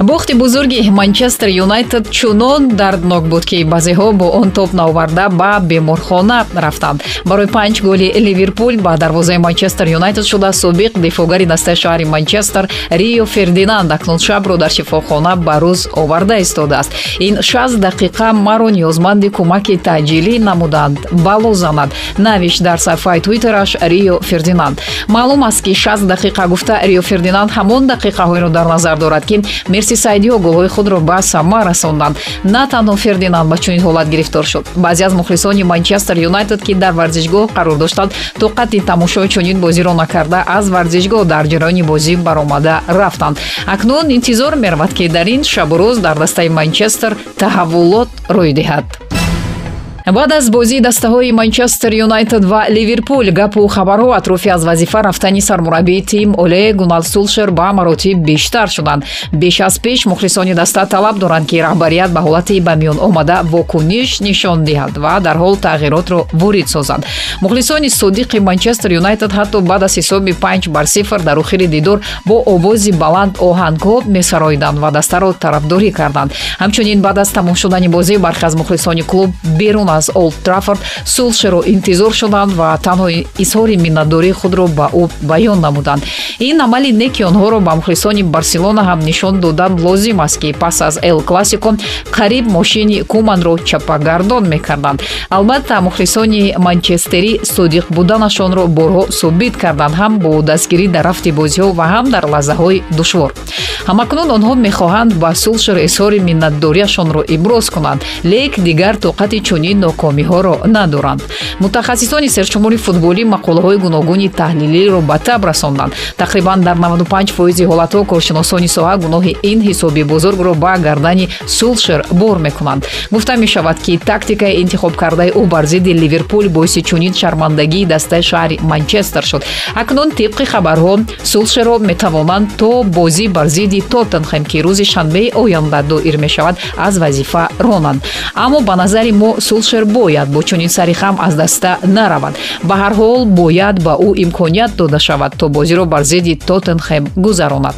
бохти бузурги манчестер юнайтед чунон дарднок буд ки баъзеҳо бо он топ наоварда ба беморхона рафтанд. Барои панҷ голи ливерпул ба дарвозаи манчестер юнайтед шуда собиқ дифоъгари дастаи шаҳри манчестер рио фердинанд акнун шабро дар шифохона ба рӯз оварда истодааст ин шаст дақиқа маро ниёзманди кӯмаки таъҷилӣ намуданд бало занад. Навишт дар саҳифаи твиттераш рио фердинанд. Маълум аст ки шаст дақиқа гуфта рио фердинанд ҳамон дақиқаҳоеро дар назар дорад ки мерси сайдиҳо голҳои худро ба сама расонданд на танҳо фердинанд ба чунин ҳолат гирифтор шуд. Баъзе аз мухлисони манчестер юнайтед ки дар варзишгоҳ қарор доштанд тоқати тамошои чунин бозиро накарда аз варзишгоҳ дар ҷараёни бозӣ баромада рафтанд. Акнун интизор меравад ки дар ин шабу рӯз дар дастаи манчестер таҳаввулот рӯй диҳад баъд аз бозии дастаҳои манчестер юнайтед ва ливерпул гапу хабарҳо атрофи аз вазифа рафтани сармураббии тим оле гунал сулшер ба маротиб бештар шуданд. Беш аз пеш мухлисони даста талаб доранд ки раҳбарият ба ҳолати ба миён омада вокуниш нишон диҳад ва дарҳол тағйиротро ворид созанд мухлисони содиқи манчестер юнайтед ҳатто баъд аз ҳисоби панҷ бар сифр дар охири дидор бо овози баланд оҳангҳо месароиданд ва дастаро тарафдорӣ карданд. Ҳамчунин баъд аз тамом шудани бозӣ бархе аз мухлисони клуб берун аз олд траффорд сулшеро интизор шуданд ва танҳо изҳори миннатдории худро ба ӯ баён намуданд. Ин амали не ки онҳоро ба мухлисони барселона ҳам нишон додан лозим аст ки пас аз эл классико қариб мошини куманро чапагардон мекарданд. Албатта мухлисони манчестерӣ содиқ буданашонро борҳо собит карданд ҳам бо дастгирӣ дар рафти бозиҳо ва ҳам дар лаҳзаҳои душвор. Ҳамакнун онҳо мехоҳанд ба сулшер изҳори миннатдориашонро иброз кунанд. Лек дигар тоқати чунин нокомиҳоро надоранд. Мутахассисони сершумори футболӣ мақолаҳои гуногуни таҳлилиро ба таб расонданд. Тақрибан дар 95 фоизи ҳолатҳо коршиносони соҳа гуноҳи ин ҳисоби бузургро ба гардани сулшер бор мекунанд. Гуфта мешавад ки тактикаи интихоб кардаи ӯ бар зидди ливерпул боиси чунин шармандагии дастаи шаҳри манчестер шуд. Акнун тибқи хабарҳо сулшерро метавонанд то бозӣ бар зидди тоттенхем ки рӯзи шанбеи оянда доир мешавад аз вазифа ронанд. Аммо ба назари мо сулшер бояд бо чунин сари хам аз даста наравад. Ба ҳар ҳол бояд ба ӯ имконият дода шавад то бозиро бар зидди тоттенхем гузаронад.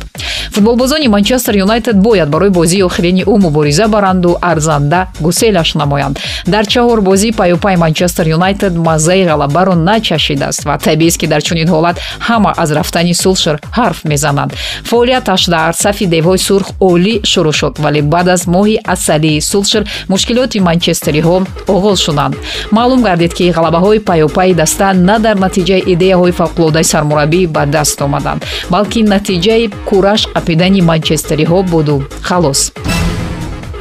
Футболбозони манчестер юнайтед бояд барои бозии охирини ӯ мубориза баранду арзанда гуселаш намоянд. Дар чаҳор бозӣ паюпай манчестер юнайтед маззаи ғалабаро начашидааст ва табиист ки дар чунин ҳолат ҳама аз рафтани сулшер ҳарф мезананд фаъолияташ дар сафи девҳои сурх олӣ шурӯъ шуд вале баъд аз моҳи асалии сулшер мушкилоти манчестериҳо оғоз шуданд маълум гардид ки ғалабаҳои паёпайи даста на дар натиҷаи идеяҳои фавқулодаи сармураббӣ ба даст омаданд балки натиҷаи кураш қапидани манчестериҳо буду. Халос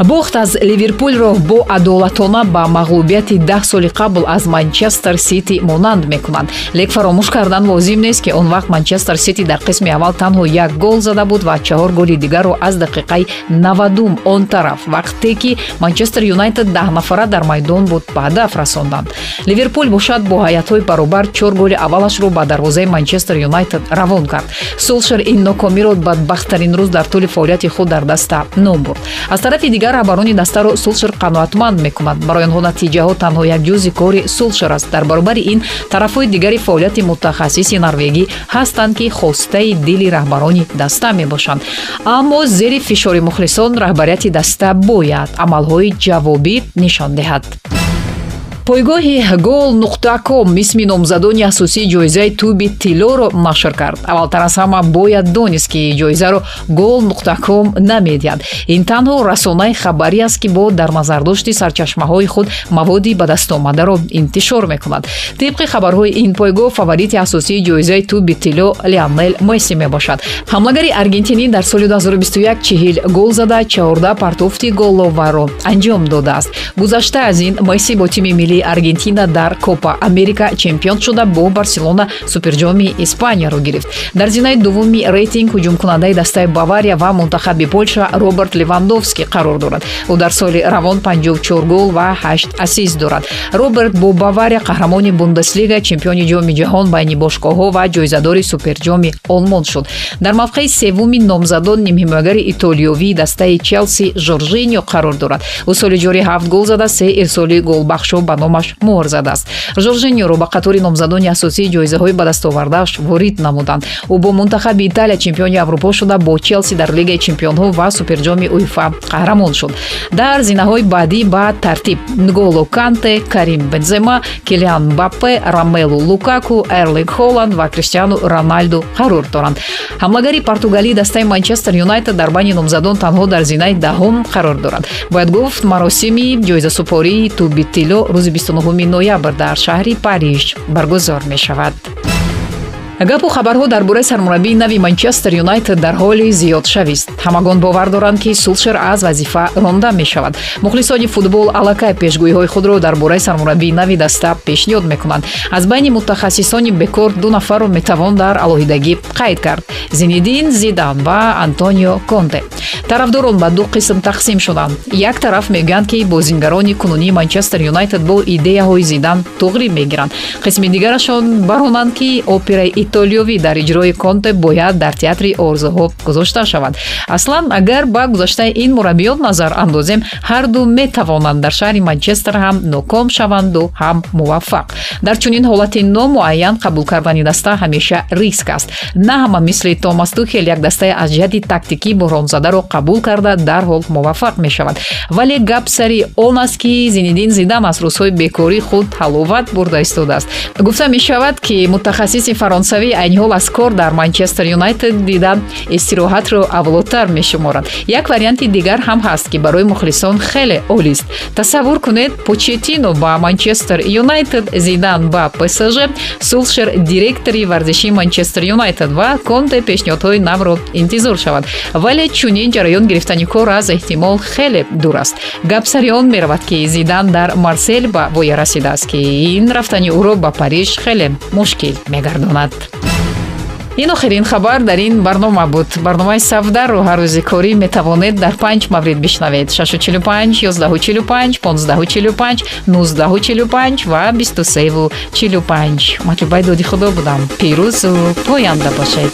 бохт аз ливерпулро бо адолатона ба мағлубияти даҳ соли қабл аз манчестер сити монанд мекунанд лек фаромӯш кардан лозим нест ки он вақт манчестер сити дар қисми аввал танҳо як гол зада буд ва чаҳор голи дигарро аз дақиқаи навадум он тараф. Вақте ки манчестер юнайтед даҳнафара дар майдон буд ба ҳадаф расонданд. Ливерпул бошад бо ҳайатҳои баробар чор голи аввалашро ба дарвозаи манчестер юнайтед равон кард. Сулшер ин нокомиро бадбахттарин рӯз дар тӯли фаъолияти худ дар даста ном бурд. Аз тарафи дигар дигар раҳбарони дастаро сулшер қаноатманд мекунанд барои онҳо натиҷаҳо танҳо як ҷузъи кори сулшер аст. Дар баробари ин тарафҳои дигари фаъолияти мутахассиси норвегӣ ҳастанд ки хостаи дили раҳбарони даста мебошанд. Аммо зери фишори мухлисон раҳбарияти даста бояд. Амалҳои ҷавобӣ нишон диҳад пойгоҳи гол нуқта ком исми номзадони асосии ҷоизаи туби тиллоро нашр кард. Аввалтар аз ҳама бояд донист ки ҷоизаро гол нуқта ком намедиҳад. Ин танҳо расонаи хабарӣ аст ки бо дар назардошти сарчашмаҳои худ маводи ба дастомадаро интишор мекунад. Тибқи хабарҳои ин пойгоҳ фаворити асосии ҷоизаи туби тилло леонел месси мебошад. Ҳамлагари аргентинӣ дар соли 2021 чил гол зада чаҳорда партофти головаро анҷом додааст. Гузашта аз ин месси бо тими милли миллии аргентина дар копа америка чемпион шуда бо барселона суперҷоми испанияро гирифт. Дар зинаи дуввуми рейтинг ҳуҷумкунандаи дастаи бавария ва мунтахаби полша роберт левандовский қарор дорад. Ӯ дар соли равон 54 гол ва 8 асист дорад. Роберт бо бавария қаҳрамони бундеслига чемпиони ҷоми ҷаҳон байни бошгоҳҳо ва ҷоизадори суперҷоми олмон шуд. Дар мавқеи севуми номзадон нимҳимоягари итолиёвии дастаи челси жоржиньо қарор дорад. Ӯ соли ҷори ҳафт гол зада се ирсоли голбахшо ба номаш муҳр задааст жоржиньоро ба қатори номзадони асосии ҷоизаҳои ба дастовардааш ворид намуданд. Ӯ бо мунтахаби италия чемпиони аврупо шуда бо челси дар лигаи чемпионҳо ва суперҷоми уефа қаҳрамон шуд. Дар зинаҳои баъдӣ ба тартиб нголо канте карим бензема килиан баппе рамелу лукаку эрлинг холланд ва криштиану роналду қарор доранд. Ҳамлагари португалии дастаи манчестер юнайтед дар байни номзадон танҳо дар зинаи даҳум қарор дорад бояд гуфт маросими ҷоизасупории тубитило рӯзи 29 ноябр дар шаҳри париж баргузор мешавад гапу хабарҳо дар бораи сармураббии нави манчестер юнайтед дар ҳоли зиёдшавист ҳамагон бовар доранд ки сулшер аз вазифа ронда мешавад. Мухлисони футбол аллакай пешгӯиҳои худро дар бораи сармураббии нави даста пешниҳод мекунанд. Аз байни мутахассисони бекор ду нафарро метавон дар алоҳидагӣ қайд кард? Зинидин зидан ва антонио конте. Тарафдорон ба ду қисм тақсим шуданд. Як тараф мегӯянд ки бозингарони кунунии манчестер юнайтед бо идеяҳои зидан туғриб мегиранд. Қисми дигарашон баронанд ки операи итолиёвӣ дар иҷрои конте бояд дар театри орзуҳо гузошта шавад. Аслан агар ба гузаштаи ин мураббиён назар андозем ҳарду метавонанд дар шаҳри манчестер ҳам ноком шаванду ҳам муваффақ. Дар чунин ҳолати номуайян қабул кардани даста ҳамеша риск аст. На ҳама мисли томас тухел як дастаи аз ҷиҳати тактикӣ буҳронзадаро қабул карда дарҳол муваффақ мешавад. Вале гап сари он аст ки зинидин зидан аз рӯзҳои бекории худ ҳаловат бурда истодааст гуфта мешавад ки мутахассиси фаронсавӣ ҷазоавӣ айни ҳол аз кор дар манчестер юнайтед дида истироҳатро авлотар мешуморанд. Як варианти дигар ҳам ҳаст ки барои мухлисон хеле олист тасаввур кунед почетино ба манчестер юнайтед зидан ба псж сулшер директори варзишии манчестер юнайтед ва конте пешниҳодҳои навро интизор шавад. Вале чунин ҷараён гирифтани кор аз эҳтимол хеле дур аст. Гап сари он меравад ки зидан дар марсел ба воя расидааст ки ин рафтани ӯро ба париж хеле мушкил мегардонад ин охирин хабар дар ин барнома буд. Барномаи савдарро ҳар рӯзи корӣ метавонед дар панҷ маврид бишнавед. 645 145 1545 1945 ва 2345 матлубаи доди худо будам. Пирӯзу поянда бошед